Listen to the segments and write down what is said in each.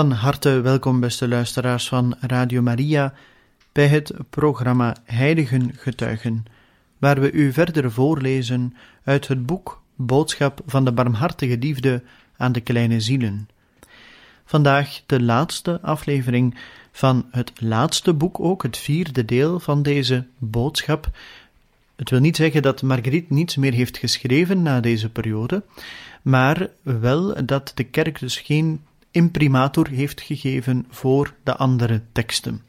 Van harte welkom, beste luisteraars van Radio Maria, bij het programma Heiligen Getuigen, waar we u verder voorlezen uit het boek Boodschap van de Barmhartige Liefde aan de Kleine Zielen. Vandaag de laatste aflevering van het laatste boek, ook het vierde deel van deze boodschap. Het wil niet zeggen dat Marguerite niets meer heeft geschreven na deze periode, maar wel dat de kerk dus geen imprimatur heeft gegeven voor de andere teksten.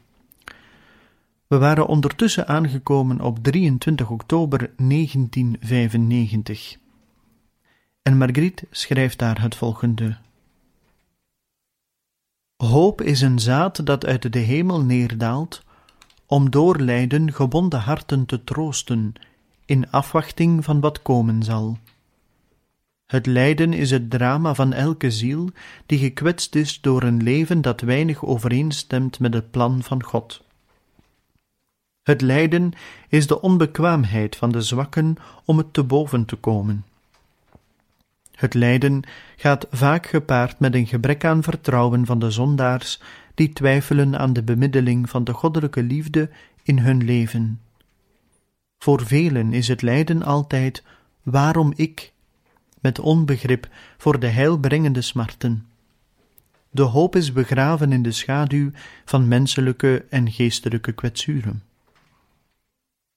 We waren ondertussen aangekomen op 23 oktober 1995. En Margriet schrijft daar het volgende. Hoop is een zaad dat uit de hemel neerdaalt, om door lijden gebonden harten te troosten, in afwachting van wat komen zal. Het lijden is het drama van elke ziel die gekwetst is door een leven dat weinig overeenstemt met het plan van God. Het lijden is de onbekwaamheid van de zwakken om het te boven te komen. Het lijden gaat vaak gepaard met een gebrek aan vertrouwen van de zondaars die twijfelen aan de bemiddeling van de goddelijke liefde in hun leven. Voor velen is het lijden altijd waarom ik met onbegrip voor de heilbrengende smarten. De hoop is begraven in de schaduw van menselijke en geestelijke kwetsuren.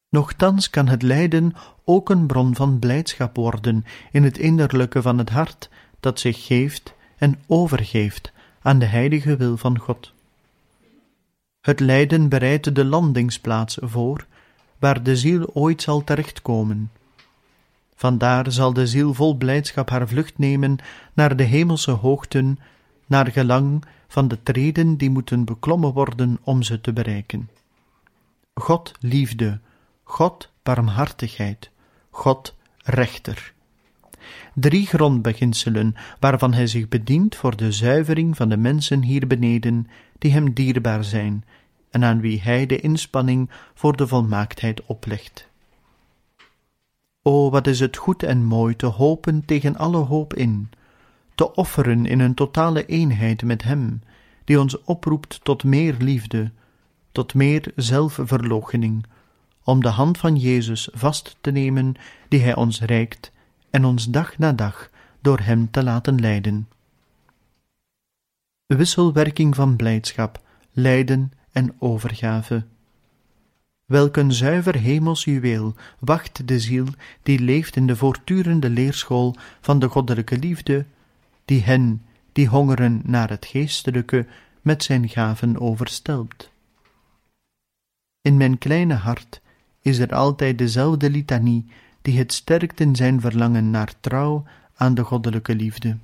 Nochtans kan het lijden ook een bron van blijdschap worden in het innerlijke van het hart dat zich geeft en overgeeft aan de heilige wil van God. Het lijden bereidt de landingsplaats voor, waar de ziel ooit zal terechtkomen, Vandaar zal de ziel vol blijdschap haar vlucht nemen naar de hemelse hoogten, naar gelang van de treden die moeten beklommen worden om ze te bereiken. God liefde, God barmhartigheid, God rechter. Drie grondbeginselen waarvan hij zich bedient voor de zuivering van de mensen hier beneden, die hem dierbaar zijn en aan wie hij de inspanning voor de volmaaktheid oplegt. O, wat is het goed en mooi te hopen tegen alle hoop in, te offeren in een totale eenheid met Hem, die ons oproept tot meer liefde, tot meer zelfverloochening, om de hand van Jezus vast te nemen die Hij ons reikt en ons dag na dag door Hem te laten leiden. Wisselwerking van blijdschap, lijden en overgave. Een zuiver hemels juweel wacht de ziel die leeft in de voortdurende leerschool van de goddelijke liefde, die hen, die hongeren naar het geestelijke, met zijn gaven overstelpt. In mijn kleine hart is er altijd dezelfde litanie die het sterkt in zijn verlangen naar trouw aan de goddelijke liefde.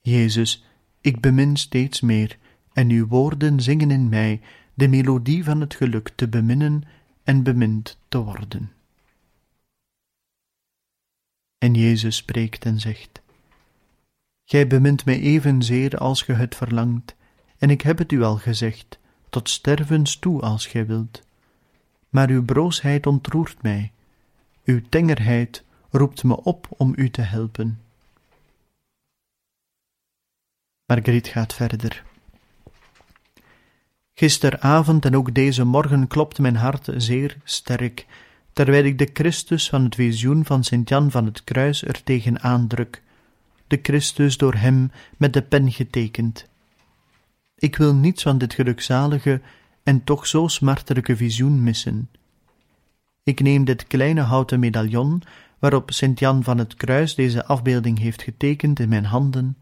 Jezus, ik bemin steeds meer, en uw woorden zingen in mij de melodie van het geluk te beminnen en bemind te worden. En Jezus spreekt en zegt: Gij bemint mij evenzeer als ge het verlangt, en ik heb het u al gezegd, tot stervens toe als gij wilt. Maar uw broosheid ontroert mij, uw tengerheid roept me op om u te helpen. Marguerite gaat verder. Gisteravond en ook deze morgen klopt mijn hart zeer sterk, terwijl ik de Christus van het visioen van Sint Jan van het Kruis er tegen aandruk, de Christus door hem met de pen getekend. Ik wil niets van dit gelukzalige en toch zo smartelijke visioen missen. Ik neem dit kleine houten medaillon, waarop Sint Jan van het Kruis deze afbeelding heeft getekend in mijn handen,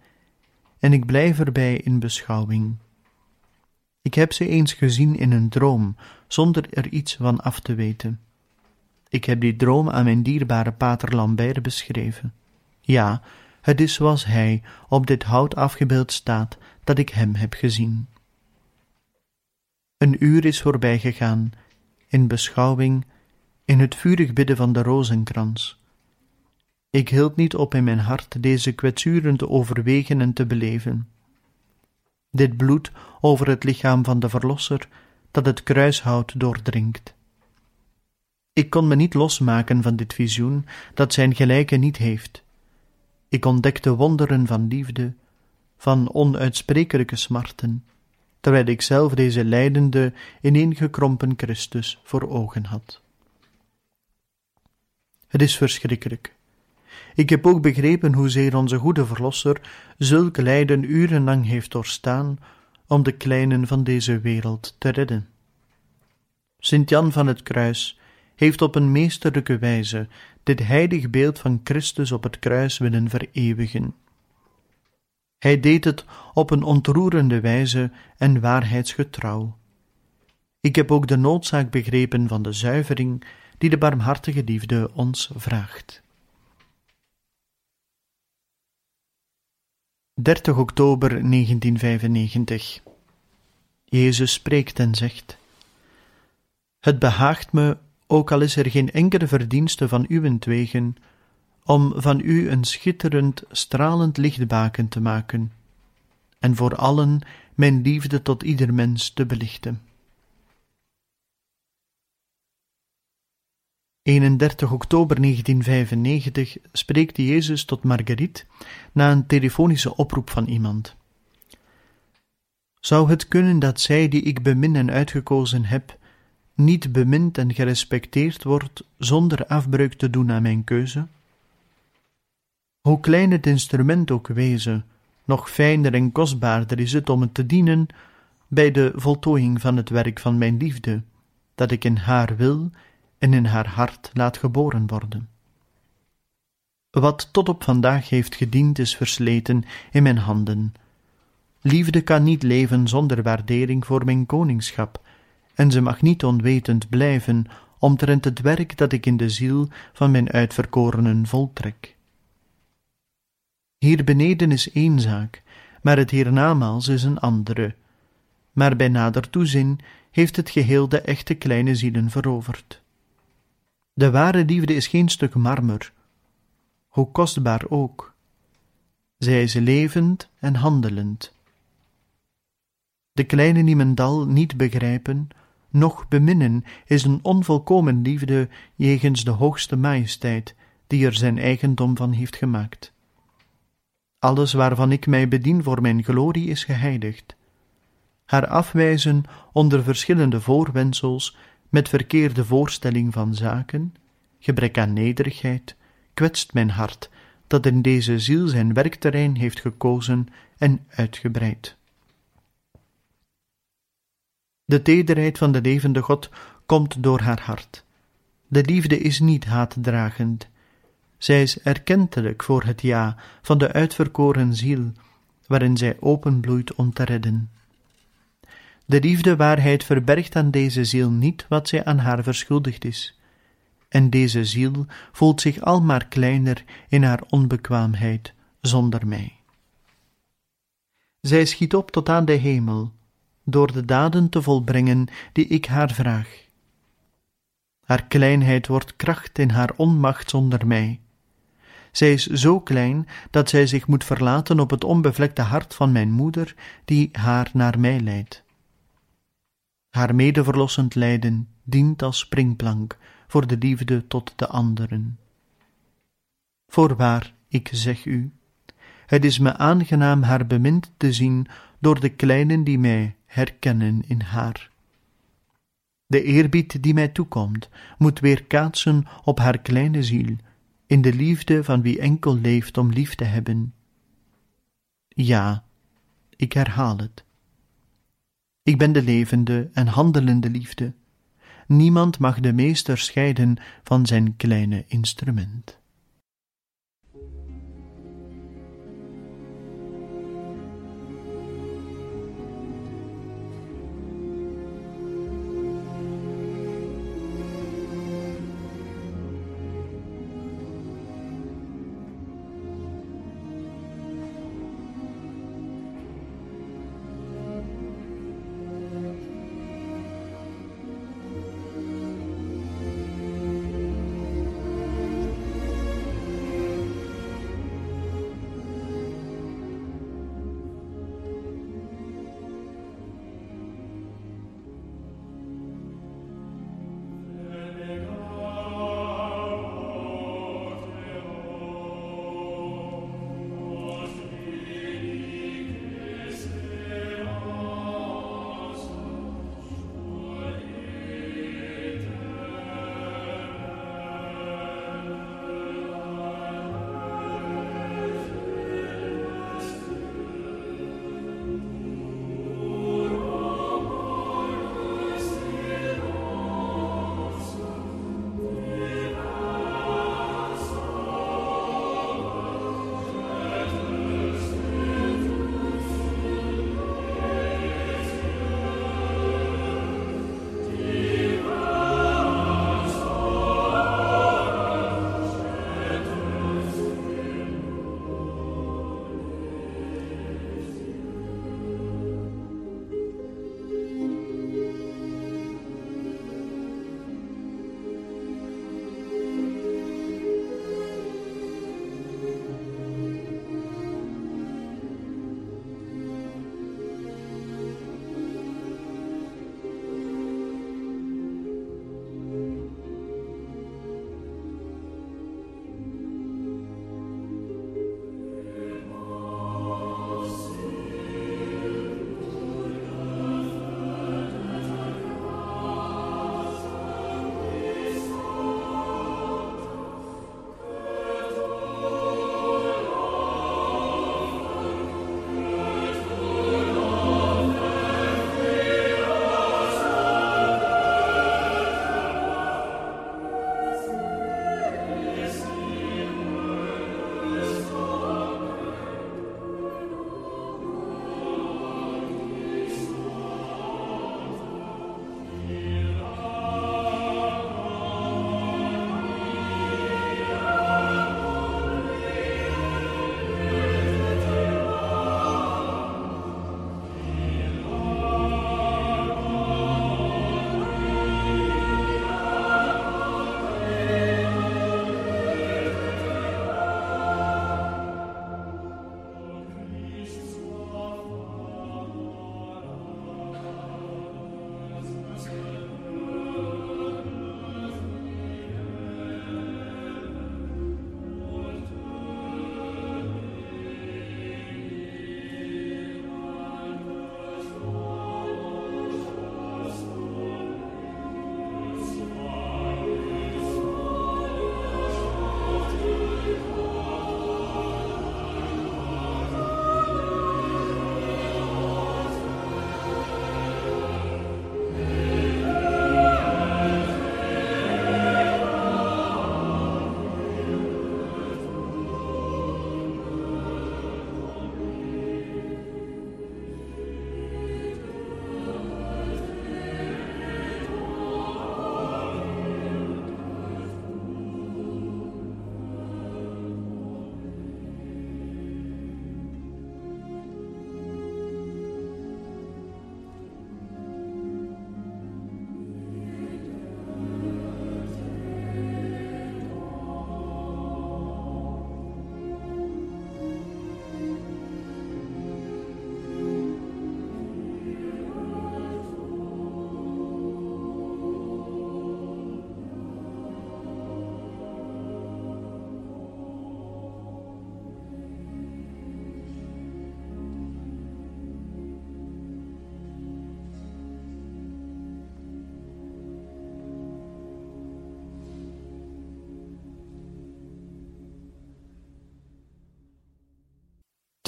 en ik blijf erbij in beschouwing. Ik heb ze eens gezien in een droom, zonder er iets van af te weten. Ik heb die droom aan mijn dierbare pater Lambert beschreven. Ja, het is zoals hij op dit hout afgebeeld staat dat ik hem heb gezien. Een uur is voorbij gegaan, in beschouwing, in het vurig bidden van de rozenkrans. Ik hield niet op in mijn hart deze kwetsuren te overwegen en te beleven. Dit bloed over het lichaam van de Verlosser dat het kruishout doordringt. Ik kon me niet losmaken van dit visioen dat zijn gelijke niet heeft. Ik ontdekte wonderen van liefde, van onuitsprekelijke smarten, terwijl ik zelf deze lijdende, ineengekrompen Christus voor ogen had. Het is verschrikkelijk. Ik heb ook begrepen hoezeer onze goede Verlosser zulk lijden urenlang heeft doorstaan om de kleinen van deze wereld te redden. Sint Jan van het Kruis heeft op een meesterlijke wijze dit heilig beeld van Christus op het kruis willen vereeuwigen. Hij deed het op een ontroerende wijze en waarheidsgetrouw. Ik heb ook de noodzaak begrepen van de zuivering die de barmhartige liefde ons vraagt. 30 oktober 1995 Jezus spreekt en zegt: Het behaagt me, ook al is er geen enkele verdienste van uwentwegen, om van u een schitterend, stralend lichtbaken te maken, en voor allen mijn liefde tot ieder mens te belichten. 31 oktober 1995 spreekt Jezus tot Marguerite na een telefonische oproep van iemand. Zou het kunnen dat zij die ik bemin en uitgekozen heb, niet bemind en gerespecteerd wordt zonder afbreuk te doen aan mijn keuze? Hoe klein het instrument ook wezen, nog fijner en kostbaarder is het om het te dienen bij de voltooiing van het werk van mijn liefde, dat ik in haar wil en in haar hart laat geboren worden. Wat tot op vandaag heeft gediend is versleten in mijn handen. Liefde kan niet leven zonder waardering voor mijn koningschap, en ze mag niet onwetend blijven omtrent het werk dat ik in de ziel van mijn uitverkorenen voltrek. Hier beneden is één zaak, maar het hiernamaals is een andere. Maar bij nader toezin heeft het geheel de echte kleine zielen veroverd. De ware liefde is geen stuk marmer, hoe kostbaar ook. Zij is levend en handelend. De kleine niemendal niet begrijpen, noch beminnen, is een onvolkomen liefde jegens de hoogste majesteit, die er zijn eigendom van heeft gemaakt. Alles waarvan ik mij bedien voor mijn glorie is geheiligd. Haar afwijzen onder verschillende voorwendsels met verkeerde voorstelling van zaken, gebrek aan nederigheid, kwetst mijn hart, dat in deze ziel zijn werkterrein heeft gekozen en uitgebreid. De tederheid van de levende God komt door haar hart. De liefde is niet haatdragend. Zij is erkentelijk voor het ja van de uitverkoren ziel, waarin zij openbloeit om te redden. De liefde waarheid verbergt aan deze ziel niet wat zij aan haar verschuldigd is, en deze ziel voelt zich al maar kleiner in haar onbekwaamheid zonder mij. Zij schiet op tot aan de hemel, door de daden te volbrengen die ik haar vraag. Haar kleinheid wordt kracht in haar onmacht zonder mij. Zij is zo klein dat zij zich moet verlaten op het onbevlekte hart van mijn moeder, die haar naar mij leidt. Haar medeverlossend lijden dient als springplank voor de liefde tot de anderen. Voorwaar, ik zeg u, het is me aangenaam haar bemind te zien door de kleinen die mij herkennen in haar. De eerbied die mij toekomt, moet weer kaatsen op haar kleine ziel, in de liefde van wie enkel leeft om lief te hebben. Ja, ik herhaal het. Ik ben de levende en handelende liefde. Niemand mag de meester scheiden van zijn kleine instrument.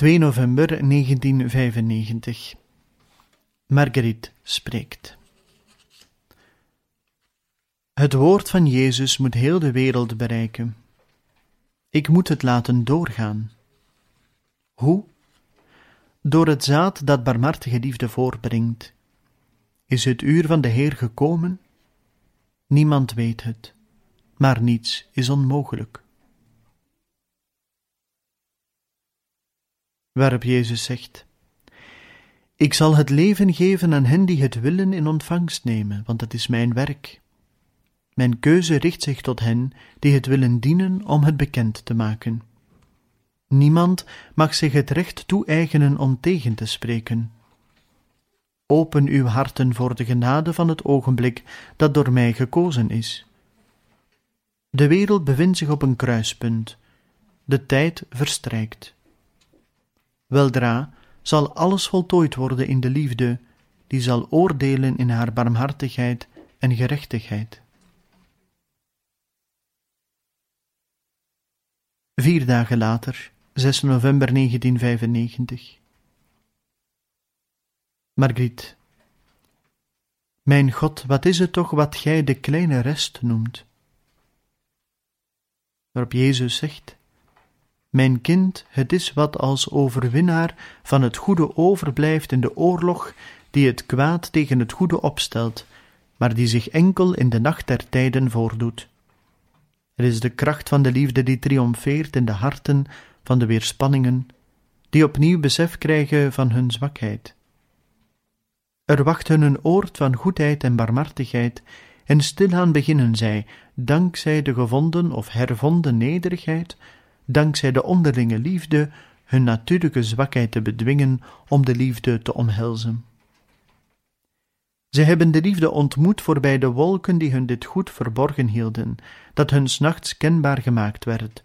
2 november 1995. Marguerite spreekt. Het woord van Jezus moet heel de wereld bereiken. Ik moet het laten doorgaan. Hoe? Door het zaad dat barmhartige liefde voorbrengt. Is het uur van de Heer gekomen? Niemand weet het, maar niets is onmogelijk. Waarop Jezus zegt: Ik zal het leven geven aan hen die het willen in ontvangst nemen, want het is mijn werk. Mijn keuze richt zich tot hen die het willen dienen om het bekend te maken. Niemand mag zich het recht toe-eigenen om tegen te spreken. Open uw harten voor de genade van het ogenblik dat door mij gekozen is. De wereld bevindt zich op een kruispunt. De tijd verstrijkt. Weldra zal alles voltooid worden in de liefde, die zal oordelen in haar barmhartigheid en gerechtigheid. Vier dagen later, 6 november 1995. Margriet. Mijn God, wat is het toch wat gij de kleine rest noemt? Waarop Jezus zegt: Mijn kind, het is wat als overwinnaar van het goede overblijft in de oorlog die het kwaad tegen het goede opstelt, maar die zich enkel in de nacht der tijden voordoet. Het is de kracht van de liefde die triomfeert in de harten van de weerspanningen, die opnieuw besef krijgen van hun zwakheid. Er wacht hun een oord van goedheid en barmhartigheid, en stilaan beginnen zij, dankzij de gevonden of hervonden nederigheid, dankzij de onderlinge liefde, hun natuurlijke zwakheid te bedwingen om de liefde te omhelzen. Zij hebben de liefde ontmoet voorbij de wolken die hun dit goed verborgen hielden, dat hun nachts kenbaar gemaakt werd,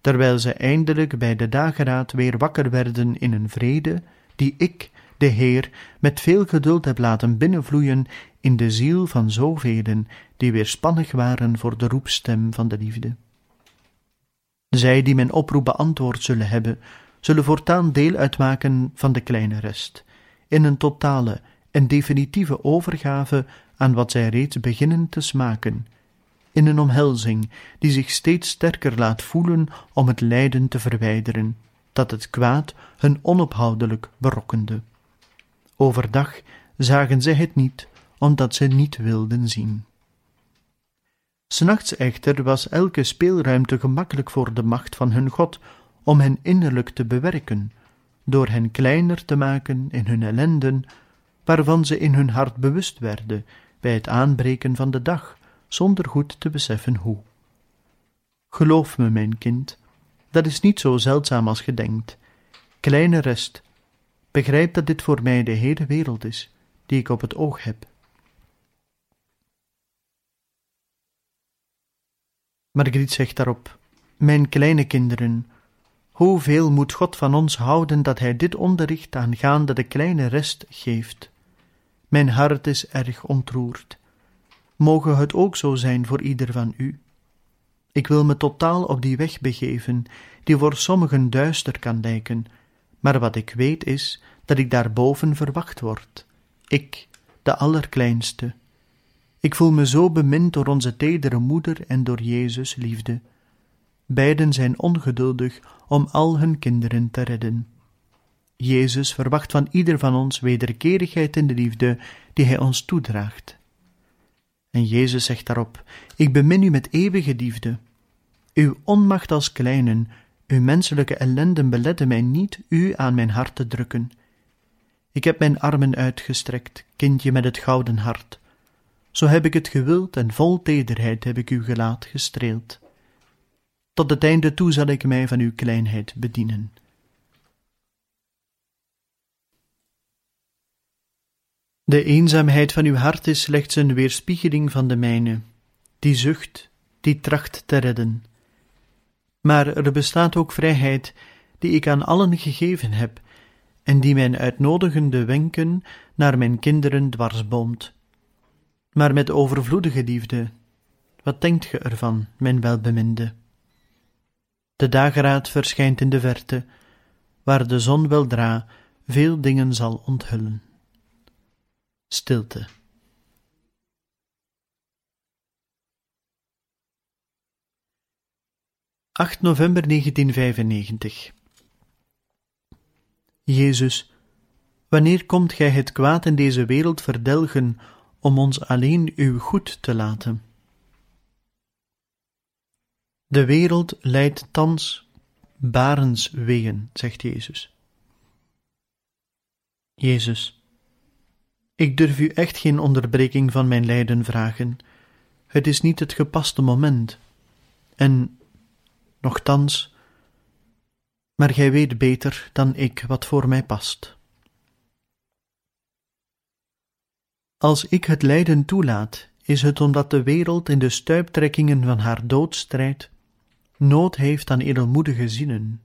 terwijl ze eindelijk bij de dageraad weer wakker werden in een vrede, die ik, de Heer, met veel geduld heb laten binnenvloeien in de ziel van zovelen die weerspannig waren voor de roepstem van de liefde. Zij die mijn oproep beantwoord zullen hebben, zullen voortaan deel uitmaken van de kleine rest, in een totale en definitieve overgave aan wat zij reeds beginnen te smaken, in een omhelzing die zich steeds sterker laat voelen om het lijden te verwijderen, dat het kwaad hun onophoudelijk berokkende. Overdag zagen zij het niet, omdat ze niet wilden zien. S'nachts echter was elke speelruimte gemakkelijk voor de macht van hun God om hen innerlijk te bewerken, door hen kleiner te maken in hun ellenden, waarvan ze in hun hart bewust werden bij het aanbreken van de dag, zonder goed te beseffen hoe. Geloof me, mijn kind, dat is niet zo zeldzaam als ge denkt. Kleine rest, begrijp dat dit voor mij de hele wereld is, die ik op het oog heb. Margriet zegt daarop: Mijn kleine kinderen, hoeveel moet God van ons houden dat Hij dit onderricht aangaande de kleine rest geeft? Mijn hart is erg ontroerd. Moge het ook zo zijn voor ieder van u. Ik wil me totaal op die weg begeven, die voor sommigen duister kan lijken, maar wat ik weet is dat ik daarboven verwacht word. Ik, de allerkleinste. Ik voel me zo bemind door onze tedere moeder en door Jezus liefde. Beiden zijn ongeduldig om al hun kinderen te redden. Jezus verwacht van ieder van ons wederkerigheid in de liefde die Hij ons toedraagt. En Jezus zegt daarop: Ik bemin u met eeuwige liefde. Uw onmacht als kleinen, uw menselijke ellenden beletten mij niet u aan mijn hart te drukken. Ik heb mijn armen uitgestrekt, kindje met het gouden hart. Zo heb ik het gewild en vol tederheid heb ik uw gelaat gestreeld. Tot het einde toe zal ik mij van uw kleinheid bedienen. De eenzaamheid van uw hart is slechts een weerspiegeling van de mijne, die zucht, die tracht te redden. Maar er bestaat ook vrijheid die ik aan allen gegeven heb, en die mijn uitnodigende wenken naar mijn kinderen dwarsboomt. Maar met overvloedige liefde, wat denkt ge ervan, mijn welbeminde? De dageraad verschijnt in de verte, waar de zon weldra veel dingen zal onthullen. Stilte. (8 november 1995) Jezus, wanneer komt Gij het kwaad in deze wereld verdelgen om ons alleen uw goed te laten? De wereld leidt thans barenswegen, zegt Jezus. Jezus, ik durf u echt geen onderbreking van mijn lijden vragen. Het is niet het gepaste moment. En, nochtans, maar gij weet beter dan ik wat voor mij past. Als ik het lijden toelaat, is het omdat de wereld in de stuiptrekkingen van haar dood strijdt nood heeft aan edelmoedige zinnen.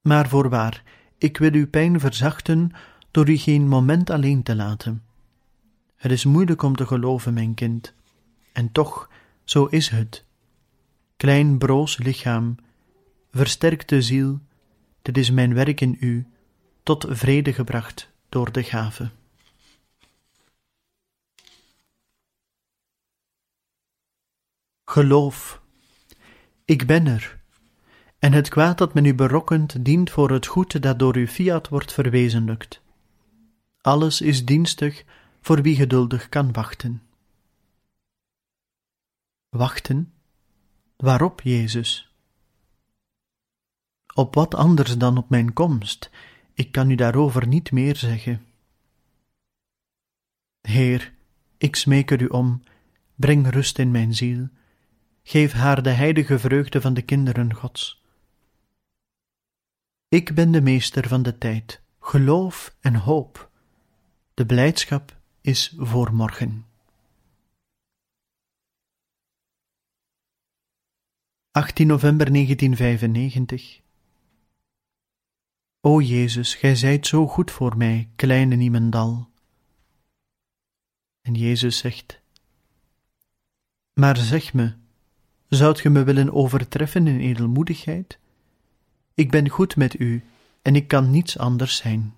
Maar voorwaar, ik wil uw pijn verzachten door u geen moment alleen te laten. Het is moeilijk om te geloven, mijn kind, en toch, zo is het. Klein broos lichaam, versterkte ziel, dit is mijn werk in u, tot vrede gebracht door de gave. Geloof, ik ben er, en het kwaad dat men u berokkent dient voor het goed dat door uw fiat wordt verwezenlijkt. Alles is dienstig voor wie geduldig kan wachten. Wachten? Waarop, Jezus? Op wat anders dan op mijn komst? Ik kan u daarover niet meer zeggen. Heer, ik smeek er u om, breng rust in mijn ziel Geef haar de heilige vreugde van de kinderen Gods. Ik ben de meester van de tijd, geloof en hoop. De blijdschap is voor morgen. 18 november 1995 O Jezus, gij zijt zo goed voor mij, kleine niemendal. En Jezus zegt, Maar zeg me, Zoudt ge me willen overtreffen in edelmoedigheid? Ik ben goed met u en ik kan niets anders zijn.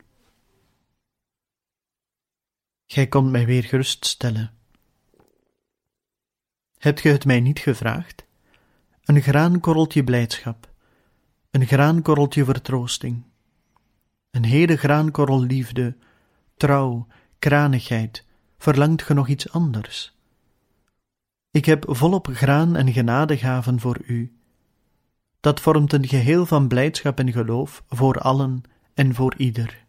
Gij komt mij weer geruststellen. Hebt ge het mij niet gevraagd? Een graankorreltje blijdschap, een graankorreltje vertroosting, een hele graankorrel liefde, trouw, kranigheid, verlangt ge nog iets anders? Ik heb volop graan en genadegaven voor u. Dat vormt een geheel van blijdschap en geloof voor allen en voor ieder.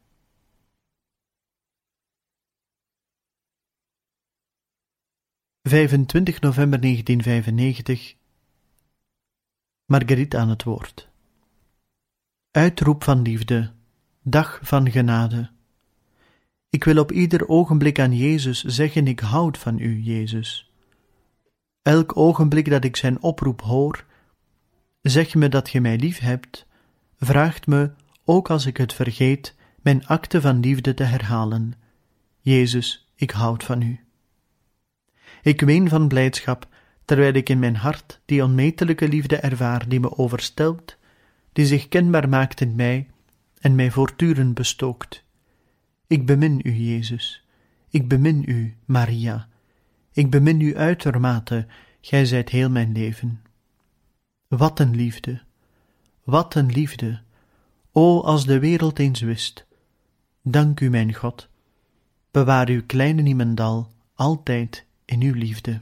...25 november 1995... Marguerite aan het woord. Uitroep van liefde, dag van genade. Ik wil op ieder ogenblik aan Jezus zeggen: Ik houd van u, Jezus. Elk ogenblik dat ik zijn oproep hoor, zeg me dat je mij lief hebt, vraagt me, ook als ik het vergeet, mijn akte van liefde te herhalen. Jezus, ik houd van u. Ik ween van blijdschap, terwijl ik in mijn hart die onmetelijke liefde ervaar die me overstelt, die zich kenbaar maakt in mij en mij voortdurend bestookt. Ik bemin u, Jezus. Ik bemin u, Maria. Ik bemin u uitermate, gij zijt heel mijn leven. Wat een liefde, wat een liefde, o als de wereld eens wist. Dank u, mijn God, bewaar uw kleine niemendal altijd in uw liefde.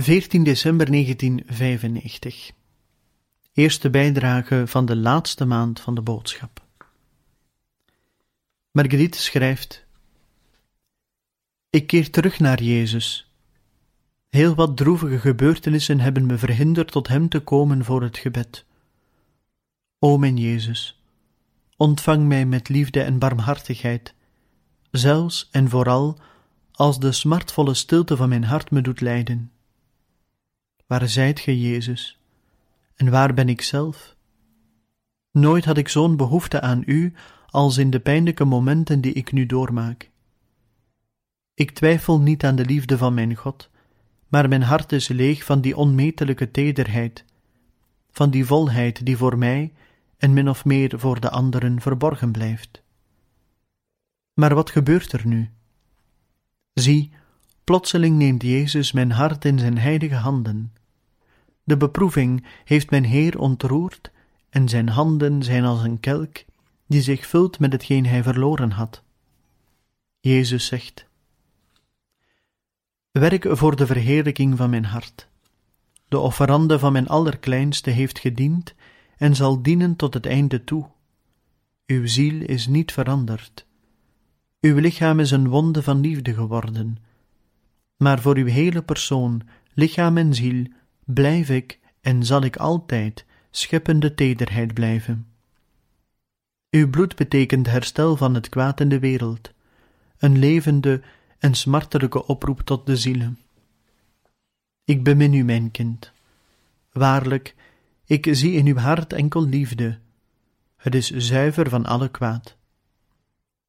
14 december 1995. Eerste bijdrage van de laatste maand van de boodschap. Marguerite schrijft: Ik keer terug naar Jezus. Heel wat droevige gebeurtenissen hebben me verhinderd tot Hem te komen voor het gebed. O mijn Jezus, ontvang mij met liefde en barmhartigheid, zelfs en vooral als de smartvolle stilte van mijn hart me doet lijden. Waar zijt ge, Jezus? En waar ben ik zelf? Nooit had ik zo'n behoefte aan U als in de pijnlijke momenten die ik nu doormaak. Ik twijfel niet aan de liefde van mijn God, maar mijn hart is leeg van die onmetelijke tederheid, van die volheid die voor mij en min of meer voor de anderen verborgen blijft. Maar wat gebeurt er nu? Zie, plotseling neemt Jezus mijn hart in zijn heilige handen. De beproeving heeft mijn Heer ontroerd, en zijn handen zijn als een kelk die zich vult met hetgeen hij verloren had. Jezus zegt: Werk voor de verheerlijking van mijn hart. De offerande van mijn allerkleinste heeft gediend en zal dienen tot het einde toe. Uw ziel is niet veranderd. Uw lichaam is een wonde van liefde geworden. Maar voor uw hele persoon, lichaam en ziel, blijf ik en zal ik altijd scheppende tederheid blijven. Uw bloed betekent herstel van het kwaad in de wereld, een levende en smartelijke oproep tot de zielen. Ik bemin u, mijn kind. Waarlijk, ik zie in uw hart enkel liefde. Het is zuiver van alle kwaad.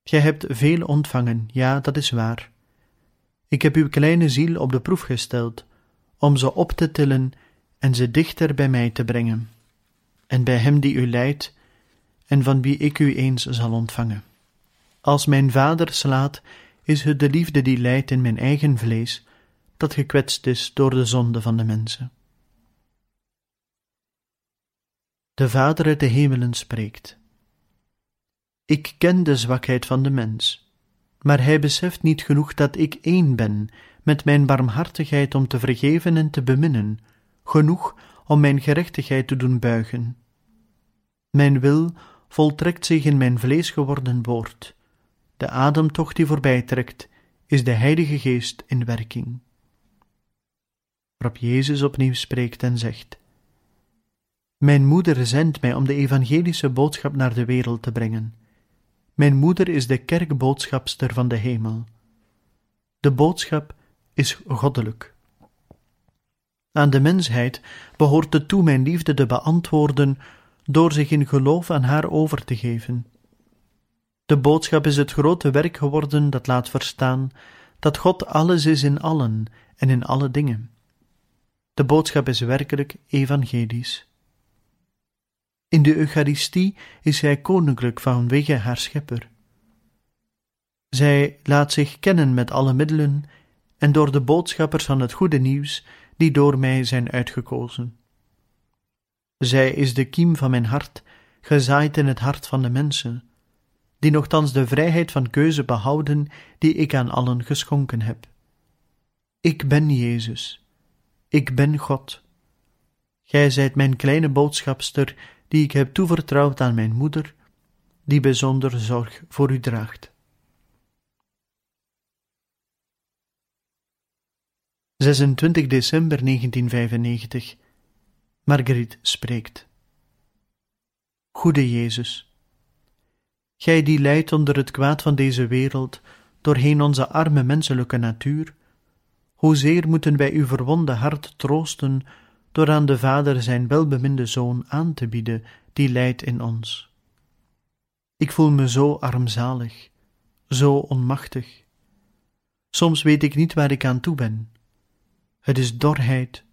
Gij hebt veel ontvangen, ja, dat is waar. Ik heb uw kleine ziel op de proef gesteld, om ze op te tillen en ze dichter bij mij te brengen, en bij hem die u leidt, en van wie ik u eens zal ontvangen. Als mijn vader slaat, is het de liefde die leidt in mijn eigen vlees, dat gekwetst is door de zonde van de mensen. De Vader uit de hemelen spreekt. Ik ken de zwakheid van de mens, maar hij beseft niet genoeg dat ik één ben met mijn barmhartigheid om te vergeven en te beminnen, genoeg om mijn gerechtigheid te doen buigen. Mijn wil voltrekt zich in mijn vlees geworden woord. De ademtocht die voorbijtrekt, is de Heilige Geest in werking. Waarop Jezus opnieuw spreekt en zegt: Mijn moeder zendt mij om de evangelische boodschap naar de wereld te brengen. Mijn moeder is de kerkboodschapster van de hemel. De boodschap is goddelijk. Aan de mensheid behoort het toe mijn liefde te beantwoorden door zich in geloof aan haar over te geven. De boodschap is het grote werk geworden dat laat verstaan dat God alles is in allen en in alle dingen. De boodschap is werkelijk evangelisch. In de Eucharistie is zij koninklijk vanwege haar schepper. Zij laat zich kennen met alle middelen en door de boodschappers van het goede nieuws die door mij zijn uitgekozen. Zij is de kiem van mijn hart, gezaaid in het hart van de mensen, die nogthans de vrijheid van keuze behouden die ik aan allen geschonken heb. Ik ben Jezus, ik ben God. Gij zijt mijn kleine boodschapster, die ik heb toevertrouwd aan mijn moeder, die bijzonder zorg voor u draagt. 26 december 1995 Marguerite spreekt. Goede Jezus, Gij die lijdt onder het kwaad van deze wereld, doorheen onze arme menselijke natuur, hoezeer moeten wij uw verwonde hart troosten door aan de Vader zijn welbeminde Zoon aan te bieden, die lijdt in ons. Ik voel me zo armzalig, zo onmachtig. Soms weet ik niet waar ik aan toe ben. Het is dorheid,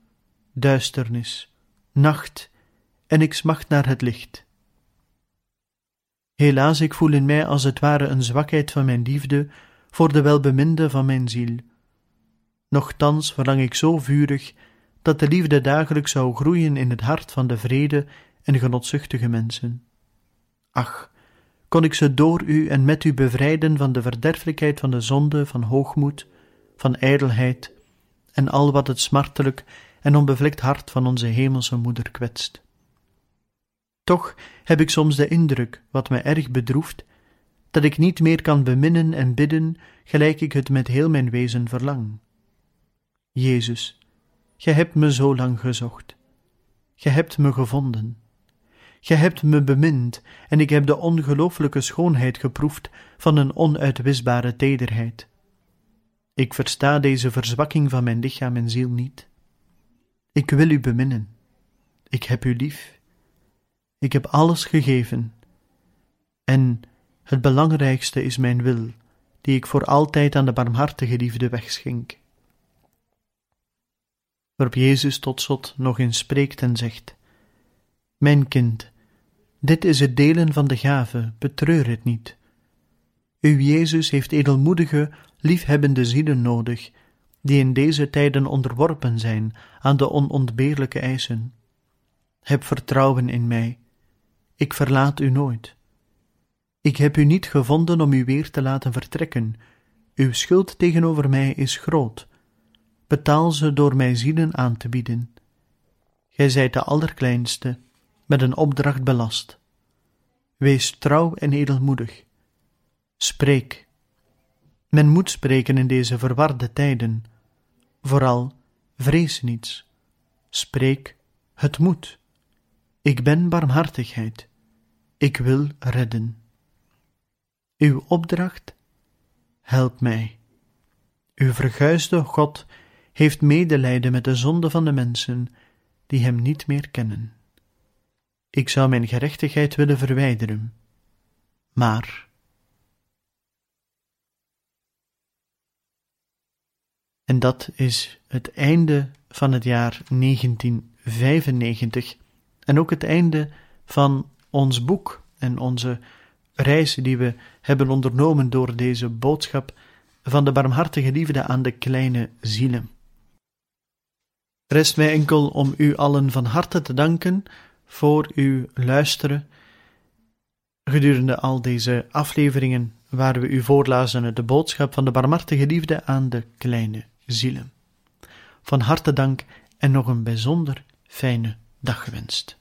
duisternis, nacht, en ik smacht naar het licht. Helaas, ik voel in mij als het ware een zwakheid van mijn liefde voor de welbeminde van mijn ziel. Nochtans verlang ik zo vurig dat de liefde dagelijks zou groeien in het hart van de vrede en genotzuchtige mensen. Ach, kon ik ze door u en met u bevrijden van de verderfelijkheid van de zonde, van hoogmoed, van ijdelheid en al wat het smartelijk en onbevlekt hart van onze hemelse moeder kwetst. Toch heb ik soms de indruk, wat mij erg bedroeft, dat ik niet meer kan beminnen en bidden gelijk ik het met heel mijn wezen verlang. Jezus, Gij hebt me zo lang gezocht. Gij hebt me gevonden. Gij hebt me bemind, en ik heb de ongelooflijke schoonheid geproefd van een onuitwisbare tederheid. Ik versta deze verzwakking van mijn lichaam en ziel niet. Ik wil u beminnen. Ik heb u lief. Ik heb alles gegeven. En het belangrijkste is mijn wil, die ik voor altijd aan de barmhartige liefde wegschenk waarop Jezus tot slot nog eens spreekt en zegt: Mijn kind, dit is het delen van de gave, betreur het niet. Uw Jezus heeft edelmoedige, liefhebbende zielen nodig, die in deze tijden onderworpen zijn aan de onontbeerlijke eisen. Heb vertrouwen in mij. Ik verlaat u nooit. Ik heb u niet gevonden om u weer te laten vertrekken. Uw schuld tegenover mij is groot betaal ze door mij zielen aan te bieden. Gij zijt de allerkleinste, met een opdracht belast. Wees trouw en edelmoedig. Spreek. Men moet spreken in deze verwarde tijden. Vooral, vrees niets. Spreek, het moet. Ik ben barmhartigheid. Ik wil redden. Uw opdracht, help mij. Uw verguisde God heeft medelijden met de zonde van de mensen die hem niet meer kennen. Ik zou mijn gerechtigheid willen verwijderen, maar. En dat is het einde van het jaar 1995 en ook het einde van ons boek en onze reis die we hebben ondernomen door deze boodschap van de barmhartige liefde aan de kleine zielen. Rest mij enkel om u allen van harte te danken voor uw luisteren gedurende al deze afleveringen waar we u voorlazen de boodschap van de barmhartige liefde aan de kleine zielen. Van harte dank en nog een bijzonder fijne dag gewenst.